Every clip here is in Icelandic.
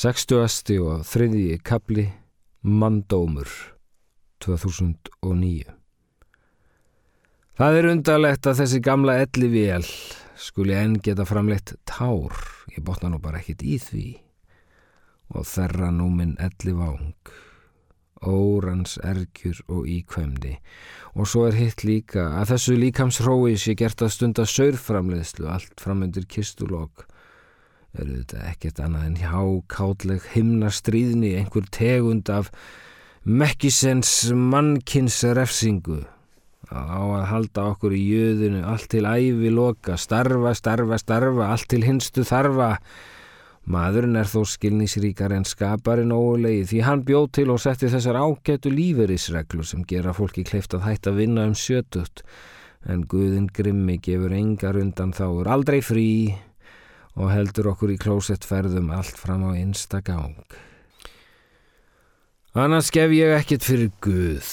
60. og þriðji kapli Mandómur 2009 Það er undarlegt að þessi gamla elli vél skuli enn geta framleitt tár, ég botna nú bara ekkit í því. Og þerra nú minn elli vang órans ergjur og íkvæmdi og svo er hitt líka að þessu líkamsrói sé gert að stunda saurframleðslu allt framundir kistulokk eru þetta ekkert annað en hjákátleg himnastríðni einhver tegund af Mekkisens mannkins refsingu á að halda okkur í jöðinu allt til æfi loka starfa, starfa, starfa allt til hinstu þarfa. Maðurinn er þó skilnísríkar en skaparinn óulegi því hann bjóð til og setti þessar ágætu líferisreglur sem gera fólki kleift að hætta að vinna um sjötut en Guðin Grimmi gefur engar undan þáur aldrei frí og heldur okkur í klósettferðum allt fram á einsta gang. Annars gef ég ekkit fyrir Guð.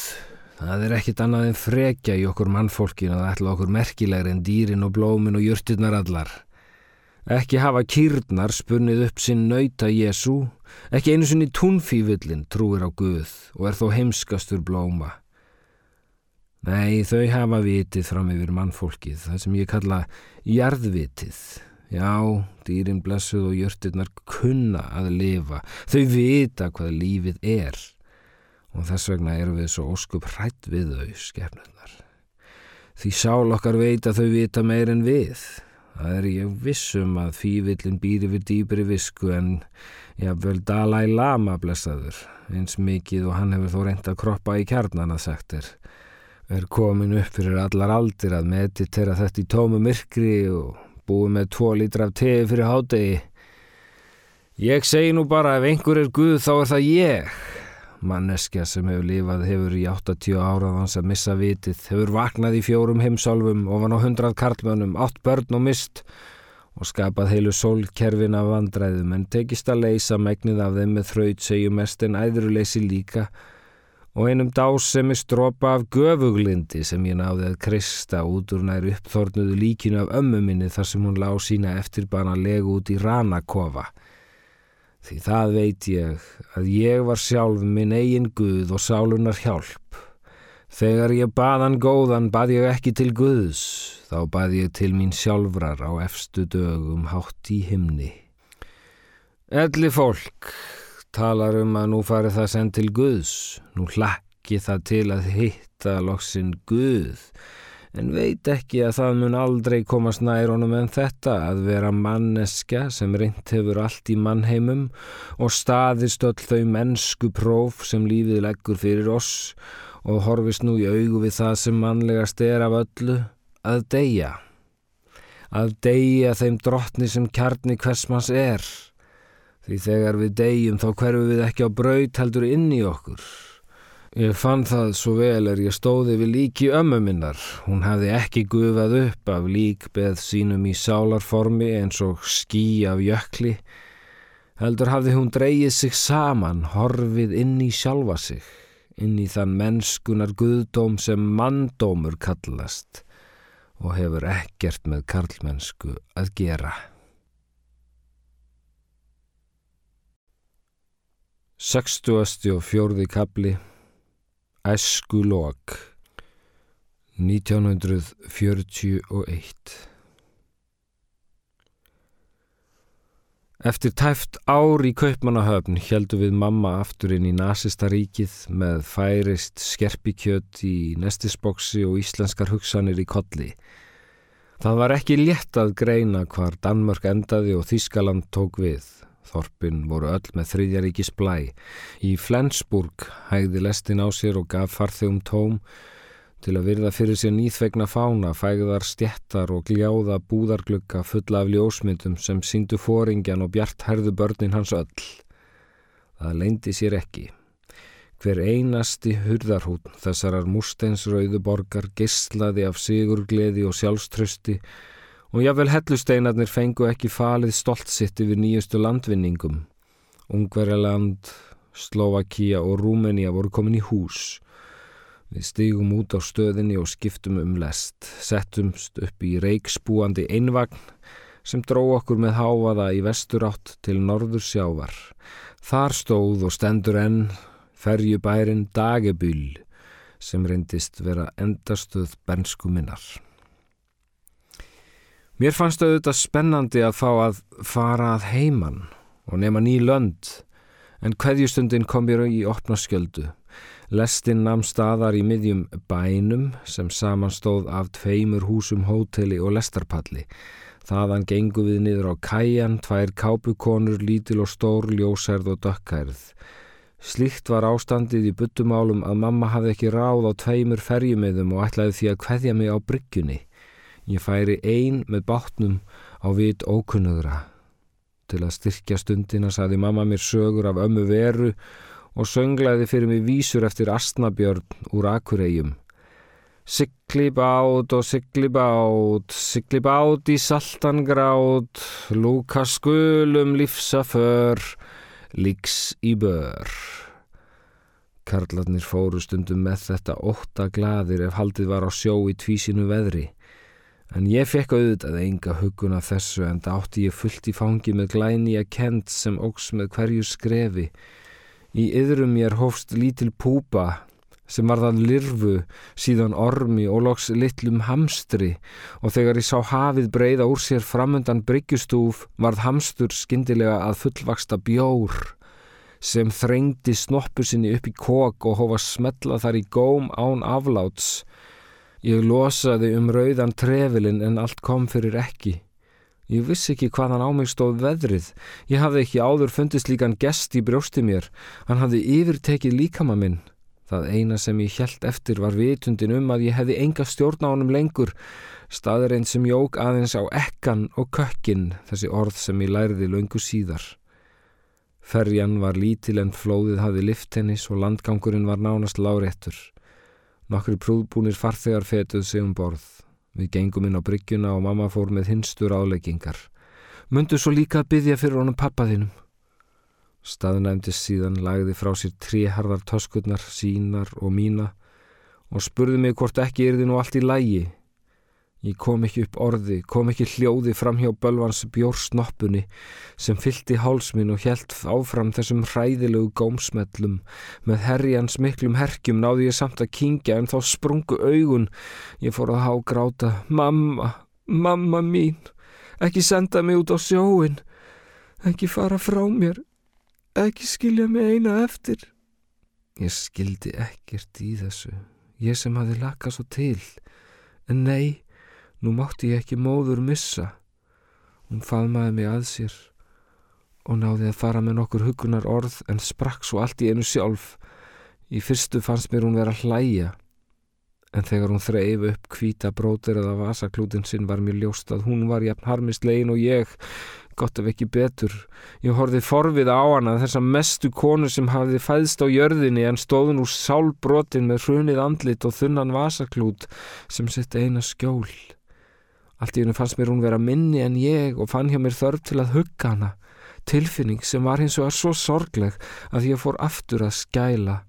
Það er ekkit annað en frekja í okkur mannfólkin að ætla okkur merkilegri en dýrin og blómin og jörtirnar allar. Ekki hafa kýrnar spunnið upp sinn nauta Jésu, ekki einu sinni túnfífullin trúir á Guð og er þó heimskastur blóma. Nei, þau hafa vitið fram yfir mannfólkið, það sem ég kalla jarðvitið. Já, dýrin blessuð og jörtirnar kunna að lifa, þau vita hvað lífið er og þess vegna erum við svo óskup hrætt við þau skefnurnar. Því sál okkar veit að þau vita meir en við. Það er ég vissum að fývillin býri við dýbri visku en jáfnvel Dalai Lama blessaður, eins mikið og hann hefur þó reynd að kroppa í kjarnan að sagt er, er komin upp fyrir allar aldir að meditera þetta í tómu myrkri og búið með tvo lítra af tefi fyrir hádegi. Ég segi nú bara ef einhver er Guð þá er það ég. Manneskja sem hefur lifað hefur í 80 áraðans að missa vitið, hefur vaknað í fjórum heimsálfum ofan á hundrað karlmönnum, átt börn og mist og skapað heilu sólkerfin af vandræðum en tekist að leysa megnið af þeim með þraut segjum mest en æðruleysi líka og einum dás sem er strópa af göfuglindi sem ég náði að krista út úr nær uppþornuðu líkinu af ömmu minni þar sem hún lág sína eftirbana legu út í ranakofa. Því það veit ég að ég var sjálf minn eigin Guð og sálunar hjálp. Þegar ég baðan góðan bað ég ekki til Guðs, þá bað ég til mín sjálfrar á efstu dögum hátt í himni. Elli fólk talar um að nú fari það send til Guðs, nú hlakki það til að hitta loksinn Guð, en veit ekki að það mun aldrei komast nær honum en þetta að vera manneska sem reynd hefur allt í mannheimum og staðist öll þau mennsku próf sem lífið leggur fyrir oss og horfist nú í augu við það sem mannlegast er af öllu að deyja. Að deyja þeim drottni sem kjarni hversmanns er. Því þegar við deyjum þá hverfum við ekki á braut heldur inn í okkur. Ég fann það svo vel er ég stóði við líki ömmu minnar. Hún hefði ekki gufað upp af líkbeð sínum í sálarformi eins og skí af jökli. Heldur hafði hún dreyið sig saman, horfið inn í sjálfa sig, inn í þann mennskunar guðdóm sem manndómur kallast og hefur ekkert með karlmennsku að gera. 64. kapli Æskulokk 1941 Eftir tæft ár í Kaupmannahöfn heldu við mamma aftur inn í nazistaríkið með færist skerpikjött í nestisboksi og íslenskar hugsanir í kolli. Það var ekki létt að greina hvar Danmörk endaði og Þískaland tók við. Þorpin voru öll með þriðjaríkis blæ. Í Flensburg hægði lestin á sér og gaf farþegum tóm til að virða fyrir sér nýþvegna fána, fægðar stjettar og gljáða búðarglugga fulla af ljósmyndum sem síndu fóringjan og bjart herðu börnin hans öll. Það leindi sér ekki. Hver einasti hurðarhún þessarar músteinsrauðu borgar gislaði af sigurgleði og sjálfströsti og jável hellusteinarnir fengu ekki falið stolt sitt yfir nýjustu landvinningum. Ungverjaland, Slovakia og Rúmenia voru komin í hús. Við stigum út á stöðinni og skiptum um lest, settumst upp í reiksbúandi einvagn, sem dró okkur með háfaða í vesturátt til norður sjávar. Þar stóð og stendur enn ferjubærin Dagebyl sem reyndist vera endastuð bernsku minnar. Mér fannst auðvitað spennandi að fá að fara að heiman og nema ný lönd en hverjustundin kom mér í opna skjöldu. Lestinn namn staðar í miðjum bænum sem samanstóð af tveimur húsum hóteli og lestarpalli. Þaðan gengu við niður á kæjan, tvær kápukonur, lítil og stór, ljósærð og dökkærð. Slíkt var ástandið í byttumálum að mamma hafði ekki ráð á tveimur ferjumiðum og ætlaði því að kveðja mig á bryggjunni. Ég færi ein með bátnum á vit ókunnugra. Til að styrkja stundina saði mamma mér sögur af ömmu veru og sönglaði fyrir mig vísur eftir Astnabjörn úr Akureyjum. Sigli bát og sigli bát, sigli bát í saltangrát, lúka skulum lífsaför, líks í bör. Karlarnir fóru stundum með þetta ótta gladir ef haldið var á sjó í tvísinu veðri. En ég fekk auðvitað enga hugun af þessu en það átti ég fullt í fangi með glæni að kent sem ógs með hverju skrefi Í yðrum mér hófst lítil púpa sem varðan lirfu, síðan ormi og loks litlum hamstri og þegar ég sá hafið breyða úr sér framöndan bryggjustúf varð hamstur skindilega að fullvaksta bjór sem þrengdi snoppu sinni upp í kók og hófa smetla þar í góm án afláts. Ég losaði um rauðan trefilinn en allt kom fyrir ekki. Ég vissi ekki hvaðan á mig stóð veðrið. Ég hafði ekki áður fundist líkan gest í brjósti mér. Hann hafði yfirtekið líkama minn. Það eina sem ég hjælt eftir var vitundin um að ég hefði enga stjórn á honum lengur. Staður einn sem jók aðeins á ekkan og kökkin, þessi orð sem ég læriði löngu síðar. Ferjan var lítil en flóðið hafði lift hennis og landgangurinn var nánast láréttur. Nokkri prúðbúnir farþegar fetuð sig um borð. Við gengum inn á bryggjuna og mamma fór með hinstur áleggingar. Mundu svo líka að byggja fyrir honum pappaðinum. Staðnæmdist síðan lagði frá sér tríharðar töskurnar, sínar og mína og spurði mig hvort ekki er þið nú allt í lægi. Ég kom ekki upp orði, kom ekki hljóði fram hjá bölvans bjórsnoppunni sem fylti hálsminn og helt áfram þessum hræðilegu gómsmellum. Með herjans miklum herkjum náði ég samt að kingja en þá sprungu augun. Ég fór að há gráta. Mamma, mamma mín, ekki senda mig út á sjóin, ekki fara frá mér, ekki skilja mig eina eftir. Ég skildi ekkert í þessu, ég sem hafi lakað svo til, en nei, Nú mátti ég ekki móður missa. Hún faðmaði mig að sér og náði að fara með nokkur hugunar orð en sprakk svo allt í einu sjálf. Í fyrstu fannst mér hún vera hlæja en þegar hún þreif upp kvíta brótir eða vasaklútin sinn var mér ljóst að hún var jafn harmist legin og ég, gott ef ekki betur. Ég horfið forfið á hana þessa mestu konu sem hafiði fæðst á jörðinni en stóðun úr sálbrotin með hrunið andlit og þunnan vasaklút sem sitt eina skjól. Allt í hennu fannst mér hún vera minni en ég og fann hjá mér þörf til að hugga hana, tilfinning sem var hins vegar svo sorgleg að ég fór aftur að skæla.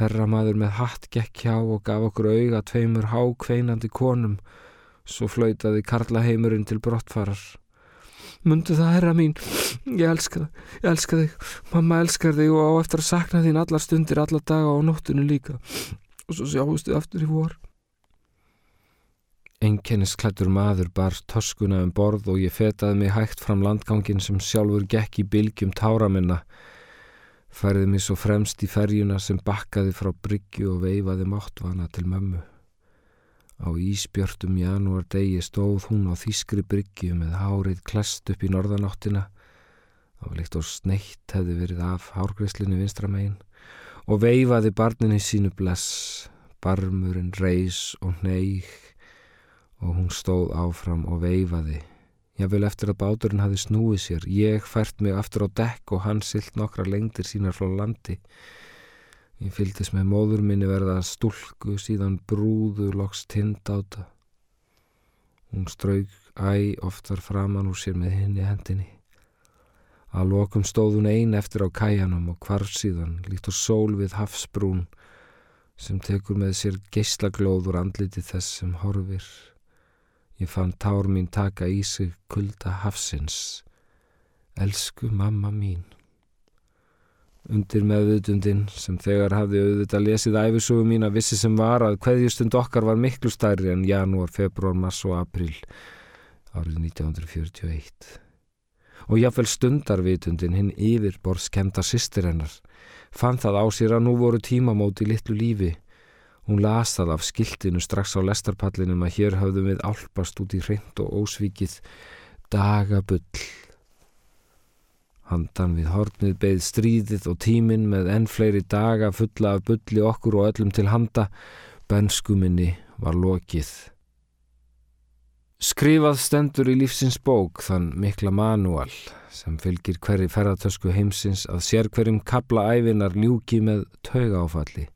Herramaður með hatt gekk hjá og gaf okkur auga tveimur hákveinandi konum, svo flöytaði karlaheimurinn til brottfarar. Mundu það, herra mín, ég elska það, ég elska þig, mamma elskar þig og á eftir að sakna þín allar stundir, allar daga og nóttunum líka og svo sjáustu aftur í vor. Enkennisklættur maður bar toskuna um borð og ég fetaði mig hægt fram landgangin sem sjálfur gekk í bylgjum tára minna. Færði mig svo fremst í ferjuna sem bakkaði frá bryggju og veifaði máttvana til mömmu. Á íspjörtum janúar degi stóð hún á þýskri bryggju með hárið klest upp í norðanáttina. Það var líkt og sneitt hefði verið af hárgreslinu vinstramegin og veifaði barninni sínu bless. Barmurinn reys og neig og hún stóð áfram og veifaði. Ég vil eftir að báturinn hafi snúið sér. Ég fært mig aftur á dekk og hann silt nokkra lengtir sínar frá landi. Ég fyldist með móður minni verða stúlku síðan brúðu loks tind áta. Hún straug æ oftar framann úr sér með henni hendinni. Að lokum stóð hún ein eftir á kæjanum og kvarf síðan líkt og sól við hafsbrún sem tekur með sér geyslaglóður andliti þess sem horfir Ég fann tár mín taka í sig kulda hafsins. Elsku mamma mín. Undir meðutundin sem þegar hafði auðvitað lesið æfisögu mín að vissi sem var að hverjustund okkar var miklu stærri en janúar, februar, mars og april árið 1941. Og jáfnvel stundarvitundin hinn yfir borðskemta sýstir hennar fann það á sér að nú voru tímamóti litlu lífi. Hún las það af skiltinu strax á lestarpallinum að hér hafðum við álpast út í hreint og ósvikið dagabull. Handan við hornið beigð stríðið og tíminn með enn fleiri daga fulla af bulli okkur og öllum til handa. Benskuminni var lokið. Skrifað stendur í lífsins bók þann mikla manúal sem fylgir hverri ferðartösku heimsins að sér hverjum kabla æfinar ljúki með tauga áfalli.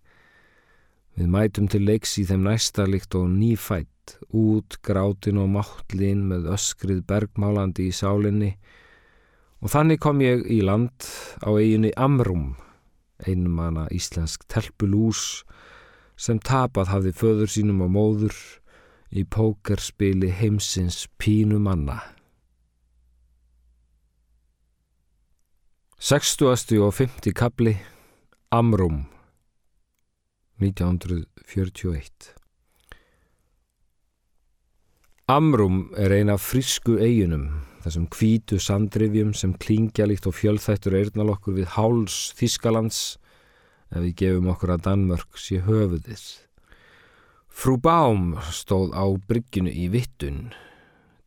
Við mætum til leiks í þeim næsta líkt og nýfætt, út grátin og máttlín með öskrið bergmálandi í sálinni Og þannig kom ég í land á eiginni Amrum, einum hana íslensk telpulús sem tapað hafði föður sínum og móður í pókerspili heimsins pínu manna. 60. og 50. kapli Amrum 1941 Amrum er eina frísku eiginum þessum kvítu sandrifjum sem klingja líkt og fjölþættur eirnalokkur við háls Þískalands ef við gefum okkur að Danmörk sé höfuðið. Frú Bám stóð á bryggjunu í vittun,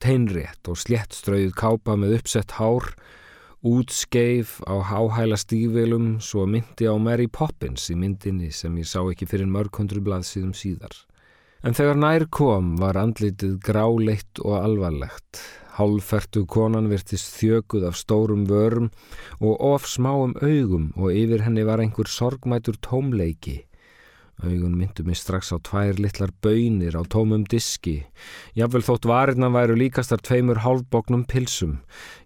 teinrétt og sléttstrauð kápa með uppsett hár, útskeif á háhæla stígvelum svo myndi á Mary Poppins í myndinni sem ég sá ekki fyrir mörg hundru blað síðum síðar. En þegar nær kom var andlitið gráleitt og alvarlegt. Hálfertu konan virtist þjökuð af stórum vörum og of smáum augum og yfir henni var einhver sorgmætur tómleiki. Augun myndu mig strax á tvær litlar bönir á tómum diski. Jáfnvel þótt varirna væru líkastar tveimur hálfbóknum pilsum.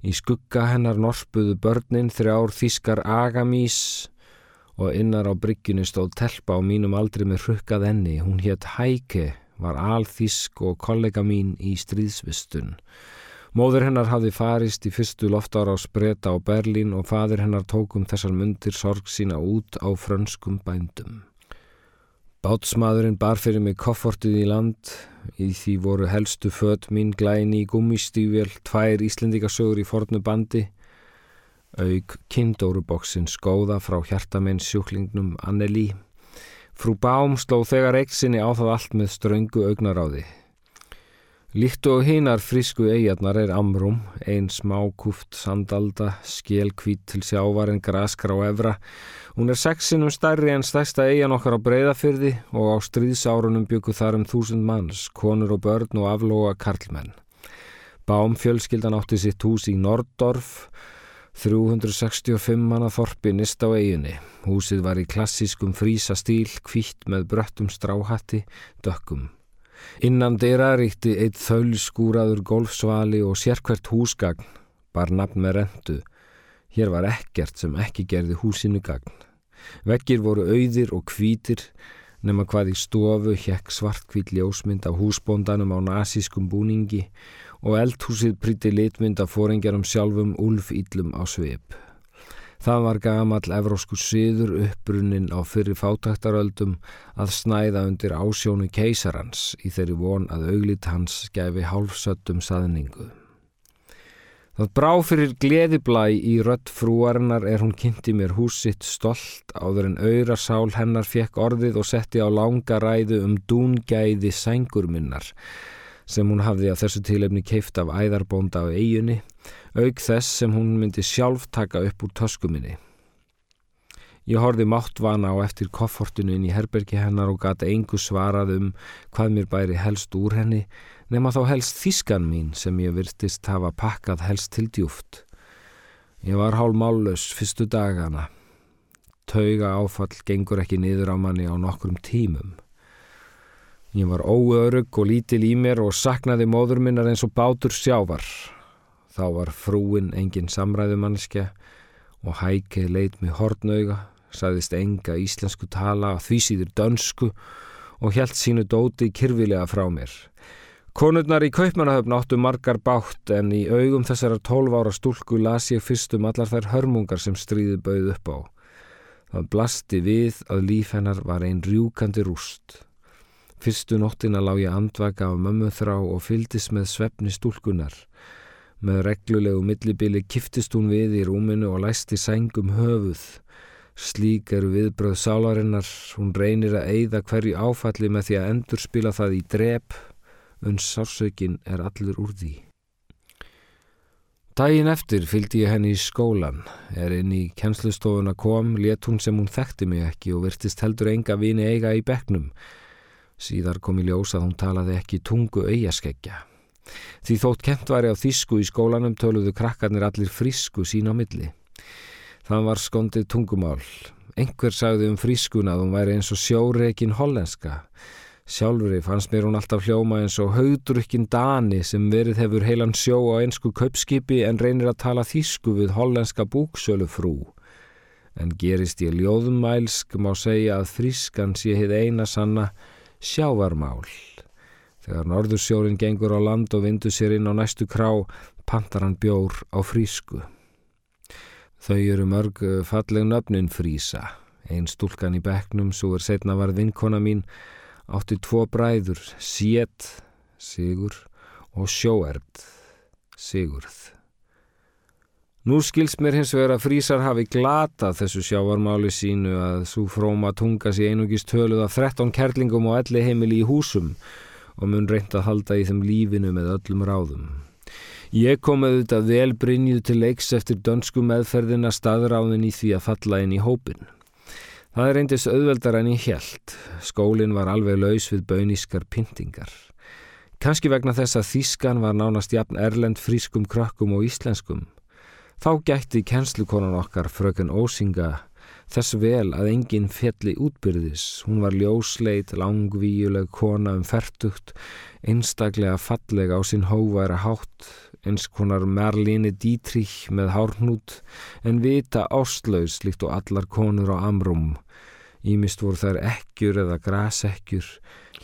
Í skugga hennar norpuðu börnin þrjár þískar agamís og innar á bryggjunu stóð telpa á mínum aldri með hrukkað enni. Hún hétt Hæke, var alþísk og kollega mín í stríðsvistun. Móður hennar hafði farist í fyrstu loftára á Spreta á Berlín og fadir hennar tókum þessar myndir sorg sína út á frönskum bændum. Bátsmaðurinn bar fyrir mig koffortið í land, í því voru helstu fött mín glæni í gummistífjöl, tvær Íslendikasögur í fornu bandi, auk kindóruboksin skóða frá hjartamenn sjúklingnum Anneli. Frú Bám sló þegar eiksinni á það allt með ströngu augnaráði. Líkt og hinar frísku eigarnar er Amrum, ein smákúft sandalda, skélkvít til sjávar en graskar á evra. Hún er sexinum stærri en stærsta eigan okkar á breyðafyrði og á stríðsárunum byggu þar um þúsund manns, konur og börn og aflóa karlmenn. Bám fjölskyldan átti sitt hús í Norddorf, 365 manna þorpi nist á eiginni. Húsið var í klassískum frísa stíl, kvítt með bröttum stráhatti, dökkum. Innan dyrra ríkti eitt þaulskúraður golfsvali og sérkvert húsgagn, bar nafn með rendu. Hér var ekkert sem ekki gerði húsinu gagn. Vekkir voru auðir og kvítir, nema hvað í stofu hjekk svartkvít ljósmynd af húsbóndanum á nazískum búningi og eldhúsið prýtti litmynd af fóringjarum sjálfum úlfýllum á sveip. Það var gamall evrósku siður uppbrunnin á fyrir fátæktaröldum að snæða undir ásjónu keisarans í þeirri von að auglit hans gefi hálfsöttum saðningu. Það brá fyrir gleðiblæ í rött frúarinnar er hún kynnti mér húsitt stolt áður en auðra sál hennar fekk orðið og setti á langa ræðu um dúngæði sængurminnar sem hún hafði að þessu tilefni keift af æðarbónda á eiginni auk þess sem hún myndi sjálf taka upp úr töskuminni. Ég horfi máttvana á eftir koffortinu inn í herbergi hennar og gata engu svarað um hvað mér bæri helst úr henni nema þá helst þískan mín sem ég virtist hafa pakkað helst til djúft. Ég var hálf mállus fyrstu dagana. Tauga áfall gengur ekki niður á manni á nokkrum tímum. Ég var óörug og lítil í mér og saknaði móður minnar eins og bátur sjávar. Þá var frúin engin samræðumannskja og hækið leit með hortnauga, saðist enga íslensku tala að því síður dönsku og helt sínu dóti kyrfilega frá mér. Konurnar í kaupmannahöfn áttu margar bátt en í augum þessara tólf ára stúlku las ég fyrstum allar þær hörmungar sem stríði bauð upp á. Það blasti við að líf hennar var einn rjúkandi rúst. Fyrstu nóttina lág ég andvaka af mömmuþrá og fyldist með svefni stúlkunar. Með reglulegu millibili kiftist hún við í rúminu og læsti sængum höfuð. Slík eru viðbröð sálarinnar, hún reynir að eigða hverju áfalli með því að endur spila það í drep uns sársökin er allur úr því. Dægin eftir fylgdi ég henni í skólan, er inn í kjenslustofuna kom, let hún sem hún þekkti mig ekki og virtist heldur enga vini eiga í bekknum. Síðar kom í ljós að hún talaði ekki tungu auðaskeggja. Því þótt kent væri á þísku í skólanum töluðu krakkarnir allir frísku sín á milli. Það var skondið tungumál. Engur sagði um frískuna að hún væri eins og sjóreikin hollenska. Sjálfuri fannst mér hún alltaf hljóma eins og haugdrukkin Dani sem verið hefur heilan sjó á einsku kaupskipi en reynir að tala þýsku við hollenska búksölu frú. En gerist ég ljóðumælsk má segja að frískan sé hitt eina sanna sjávarmál. Þegar norðursjórin gengur á land og vindu sér inn á næstu krá, pantar hann bjór á frísku. Þau eru mörg falleg nöfnin frísa. Einn stúlkan í bekknum, svo er setna var vinkona mín, átti tvo bræður, Siet, Sigur, og Sjóerd, Sigurð. Nú skils mér hins vegar að frísar hafi glatað þessu sjávarmáli sínu að svo fróma tunga sér einugist töluð af 13 kerlingum og elli heimili í húsum og mun reynd að halda í þeim lífinu með öllum ráðum. Ég kom auðvitað vel brinjuð til leiks eftir dönsku meðferðina staðráðin í því að falla inn í hópin. Það reyndis auðveldar en ég held. Skólinn var alveg laus við baunískar pyntingar. Kanski vegna þess að Þískan var nánast jafn erlend frískum krökkum og íslenskum. Þá gætti kennslukonan okkar fröken Ósinga þess vel að enginn fjalli útbyrðis. Hún var ljósleit, langvíuleg kona um fertugt, einstaklega fallega á sinn hóværa hátt, eins konar Merlíni Dietrich með hárnút en vita áslaus líkt og allar konur á amrum. Ímist voru þær ekkjur eða grasekkjur.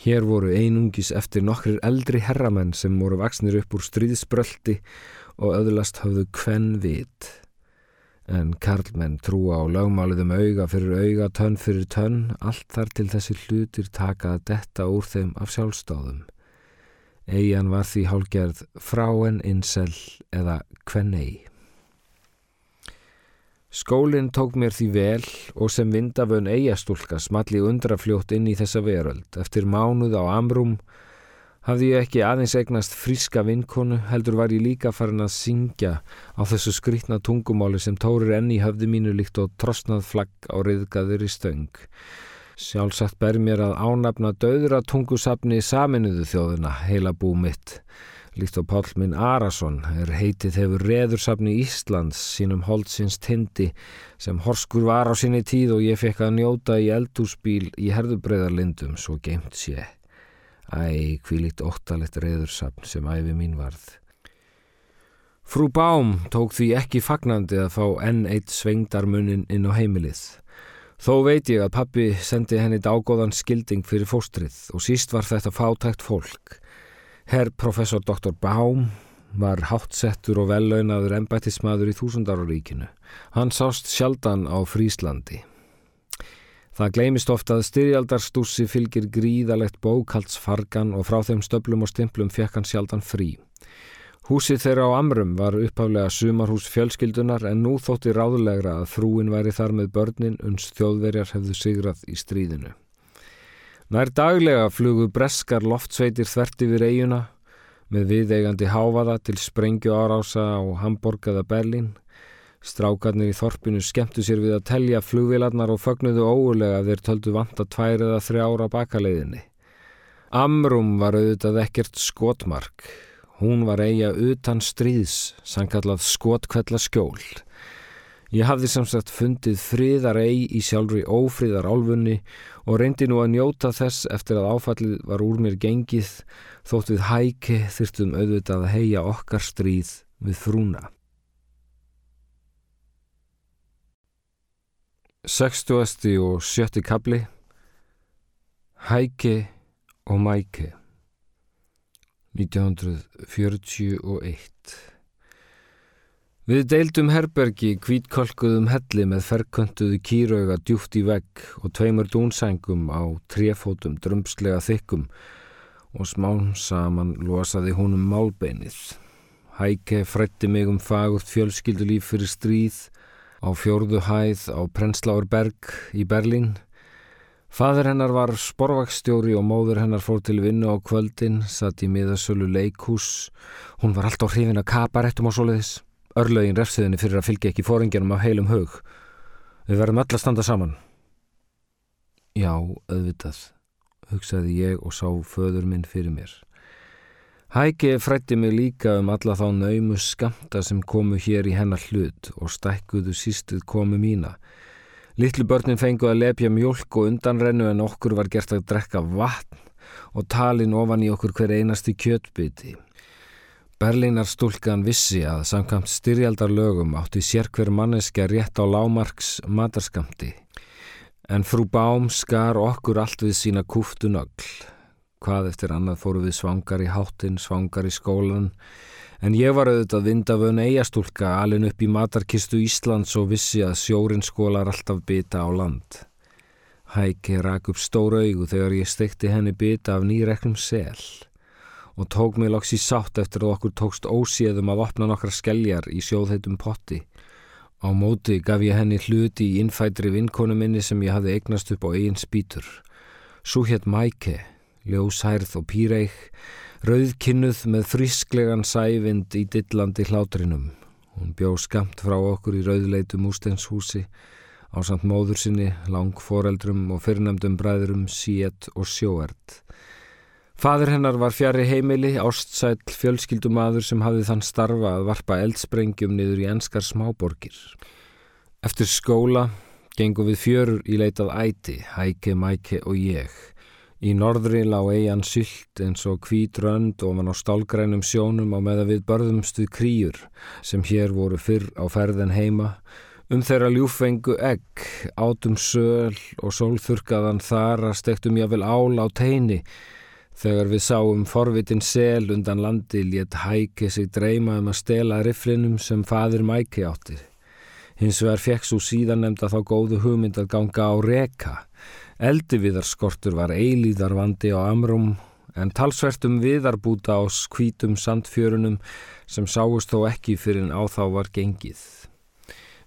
Hér voru einungis eftir nokkrir eldri herramenn sem voru vaksnir upp úr stríðsbröldi og öðlast hafðu kvenn vit. En karlmenn trúa á lögmáliðum auga fyrir auga, tönn fyrir tönn, allt þar til þessi hlutir taka að detta úr þeim af sjálfstáðum. Eian var því hálgerð fráen insel eða kvennei. Skólinn tók mér því vel og sem vindafön eigastúlka smalli undrafljótt inn í þessa veröld. Eftir mánuð á Amrum hafði ég ekki aðeins egnast fríska vinkonu, heldur var ég líka farin að syngja á þessu skrítna tungumáli sem tórir enni höfði mínu líkt og trosnað flagg á riðgaður í stöng. Sjálfsagt ber mér að ánafna döðra tungusafni saminuðu þjóðuna, heila bú mitt. Líkt og Pál minn Arason er heitið hefur reðursafni Íslands sínum holdsins tindi sem horskur var á sinni tíð og ég fekk að njóta í eldúsbíl í herðubreiðarlindum svo geimt sé. Æ, hví líkt óttalett reðursafn sem æfi mín varð. Frú Bám tók því ekki fagnandi að fá enn eitt svengdarmunin inn á heimilið. Þó veit ég að pappi sendi henni dágóðan skilding fyrir fóstrið og síst var þetta fátækt fólk. Herr professor Dr. Baum var hátsettur og vellaunaður embættismadur í þúsundaruríkinu. Hann sást sjaldan á Fríslandi. Það gleymist ofta að styrjaldarstússi fylgir gríðalegt bókaldsfargan og frá þeim stöblum og stimplum fekk hann sjaldan frí. Húsið þeirra á Amrum var upphaflega sumarhús fjölskyldunar en nú þótti ráðulegra að frúin væri þar með börnin uns þjóðverjar hefðu sigrað í stríðinu. Nær daglega flugu breskar loftsveitir þvert yfir eiguna með viðeigandi háfaða til sprengju árása á Hamburg eða Berlin. Strákarnir í þorpinu skemmtu sér við að telja flugvilarnar og fögnuðu óulega að þeir töldu vanta tvær eða þrjára bakaleiðinni. Amrum var auðvitað ekkert skotmark. Hún var eiga utan stríðs, sannkallað skotkvella skjól. Ég hafði samsagt fundið friðar eigi í sjálfri ófriðar álfunni og reyndi nú að njóta þess eftir að áfallið var úr mér gengið þótt við hæki þyrtum auðvitað að heia okkar stríð við frúna. 60. og 70. kabli Hæki og mæki 1941 Við deildum herbergi kvítkolkuðum helli með ferköntuðu kýrauga djúft í vegg og tveimur dúnsængum á trefótum drömslega þykkum og smán saman losaði húnum málbeinið. Hæke frætti mig um fagurt fjölskyldulíf fyrir stríð á fjórðu hæð á Prensláurberg í Berlín. Fadur hennar var sporvakstjóri og móður hennar fór til vinnu á kvöldin, satt í miðasölu leikhús. Hún var alltaf hrifin að kaparettum á soliðis. Örlaugin refsiðinni fyrir að fylgja ekki fóringjanum af heilum hug. Við verðum öll að standa saman. Já, auðvitað, hugsaði ég og sá föður minn fyrir mér. Hæki frætti mig líka um alla þá naumu skamta sem komu hér í hennar hlut og stækkuðu sístuð komu mína. Littlu börnin fengu að lepja mjölk og undanrennu en okkur var gert að drekka vatn og talin ofan í okkur hver einasti kjötbyti. Berlínar stúlkan vissi að samkvæmt styrjaldarlögum átti sér hver manneska rétt á lámarks matarskamti. En frú Bám skar okkur allt við sína kúftu nögl. Hvað eftir annað fóru við svangar í háttin, svangar í skólan, en ég var auðvitað vindafön eigastúlka alin upp í matarkistu Íslands og vissi að sjórin skólar alltaf bita á land. Hæki rak upp stóra augu þegar ég stekti henni bita af nýreklum sel og tók mig loks í sátt eftir að okkur tókst óséðum að opna nokkra skelljar í sjóðheitum potti. Á móti gaf ég henni hluti í innfætri vinkonu minni sem ég hafði eignast upp á eigin spýtur. Svo hétt Mæke ljóshærð og píreik, rauðkinnuð með frisklegan sævind í dillandi hlátrinum. Hún bjó skamt frá okkur í rauðleitum ústenshúsi á samt móður sinni, langforeldrum og fyrrnemdum bræðurum Siet og Sjóert. Fadur hennar var fjari heimili, ástsæl fjölskyldumadur sem hafði þann starfa að varpa eldsprengjum niður í enskar smáborgir. Eftir skóla gengum við fjörur í leitað æti, hæke, mæke og ég. Í norðri lá eigin sylt eins og kvítrönd og mann á stálgrænum sjónum á meða við börðumstuð kríur sem hér voru fyrr á ferðin heima um þeirra ljúfengu egg, átum söl og sólþurkaðan þar að stektum jáfnvel ál á teini þegar við sáum forvitin sel undan landi létt hæki sig dreyma um að stela riflinum sem fadir mæki átti. Hins vegar fekk svo síðan nefnda þá góðu hugmynd að ganga á reka Eldiviðarskortur var eilíðarvandi á amrum en talsvertum viðarbúta á skvítum sandfjörunum sem sáust þó ekki fyrir en á þá var gengið.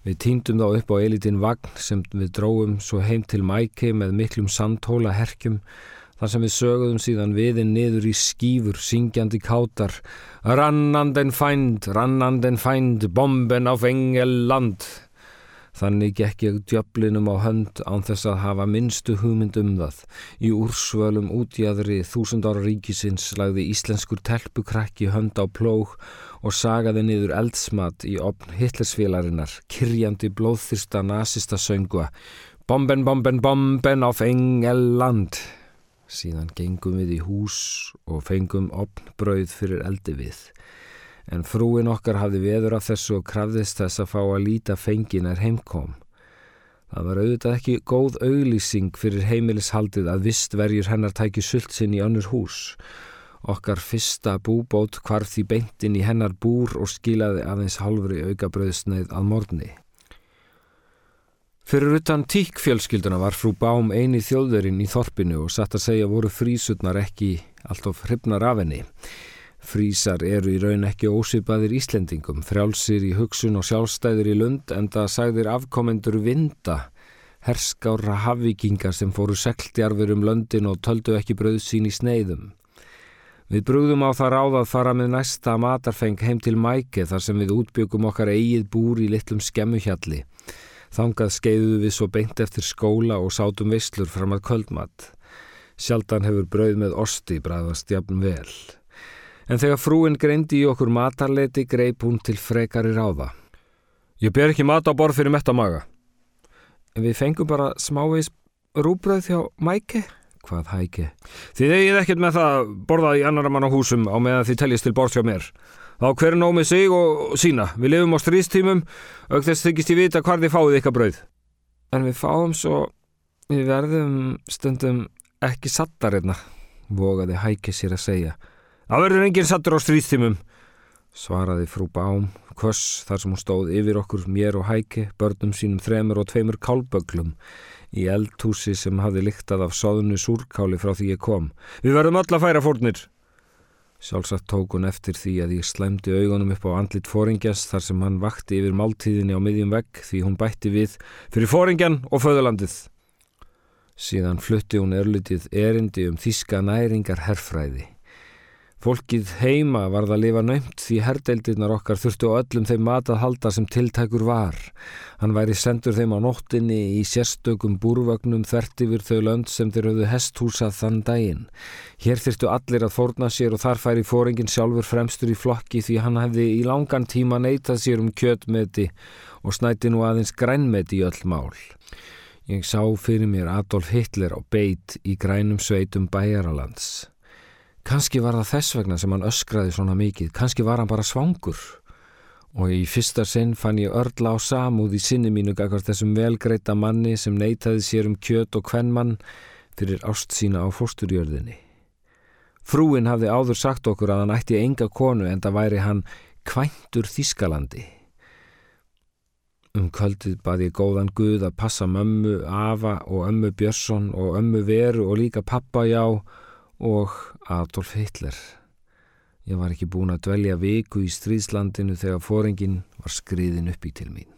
Við týndum þá upp á eilítinn vagn sem við dróum svo heim til mæki með miklum sandhóla herkjum þar sem við sögðum síðan viðinn niður í skýfur syngjandi kátar Rannanden fænd, rannanden fænd, bomben á fengel land Þannig gekk ég djöflinum á hönd án þess að hafa minnstu hugmynd um það. Í úrsvölum útjæðri þúsund ára ríkisins lagði íslenskur telpukrakki hönd á plóg og sagaði niður eldsmat í opn hitlersfélarinnar, kyrjandi blóðþyrsta nazista söngua. Bomben, bomben, bomben á fengeland. Síðan gengum við í hús og fengum opn brauð fyrir eldi við en frúin okkar hafði veður af þessu og krafðist þess að fá að líta fengin er heimkom. Það var auðvitað ekki góð auglýsing fyrir heimilishaldið að vist verjur hennar tæki sult sinn í önnur hús. Okkar fyrsta búbót kvarð því beintin í hennar búr og skilaði aðeins halvri augabröðsneið að morgni. Fyrir utan tíkfjölskylduna var frú Bám eini þjóðurinn í þorpinu og satt að segja voru frísutnar ekki alltof hrifnar af henni. Frísar eru í raun ekki ósipaðir Íslendingum, frjálsir í hugsun og sjálfstæðir í lund en það sagðir afkomendur vinda, herskára hafvikingar sem fóru segltjarfur um löndin og töldu ekki bröð sín í sneiðum. Við brúðum á það ráð að fara með næsta matarfeng heim til mæke þar sem við útbyggum okkar eigið búr í litlum skemmuhjalli. Þangað skeiðu við svo beint eftir skóla og sátum visslur fram að kvöldmatt. Sjaldan hefur brauð með osti bræðast jafn vel. En þegar frúin greindi í okkur matarleiti greip hún til frekari ráða. Ég ber ekki mat á borð fyrir mettamaga. En við fengum bara smávís rúbröð þjá Mæke, hvað hæke. Þið eigið ekkert með það borðað í annara mann á húsum á meðan þið teljist til borð hjá mér. Þá hver nóg með sig og sína. Við lifum á stríðstímum, auk þess þykist ég vita hvar þið fáið ykkar bröð. En við fáum svo, við verðum stundum ekki sattar einna, vogaði hæke sér að segja. Það verður enginn sattur á stríðstímum, svaraði frú Bám, kvöss þar sem hún stóð yfir okkur mér og hæki, börnum sínum þremur og tveimur kálböglum í eldhúsi sem hafði lyktað af soðnu súrkáli frá því ég kom. Við verðum öll að færa fórnir. Sjálfsagt tók hún eftir því að ég slæmdi augunum upp á andlit fóringjast þar sem hann vakti yfir máltíðinni á miðjum vegg því hún bætti við fyrir fóringjan og föðulandið. Síðan flutti hún örlitið erindi um þíska næringar herfræði. Fólkið heima varð að lifa nöymt því herdeildirnar okkar þurftu á öllum þeim matað halda sem tiltækur var. Hann væri sendur þeim á nóttinni í sérstökum búrvögnum þvert yfir þau lönd sem þeir höfðu hesthúsað þann daginn. Hér þurftu allir að forna sér og þar færi fóringin sjálfur fremstur í flokki því hann hefði í langan tíma neytað sér um kjötmeti og snæti nú aðeins grænmeti í öll mál. Ég sá fyrir mér Adolf Hitler á beit í grænum sveitum bæjaralands. Kanski var það þess vegna sem hann öskraði svona mikið, kanski var hann bara svangur. Og í fyrsta sinn fann ég örla á samúð í sinni mínu gagast þessum velgreita manni sem neytaði sér um kjöt og kvennmann fyrir ást sína á fórsturjörðinni. Frúin hafði áður sagt okkur að hann ætti enga konu en það væri hann kvæntur Þískalandi. Um kvöldið bað ég góðan Guð að passa mömmu, afa og ömmu Björnsson og ömmu Veru og líka pappa já og Adolf Hitler. Ég var ekki búin að dvelja viku í stríðslandinu þegar fóringin var skriðin upp í til mín.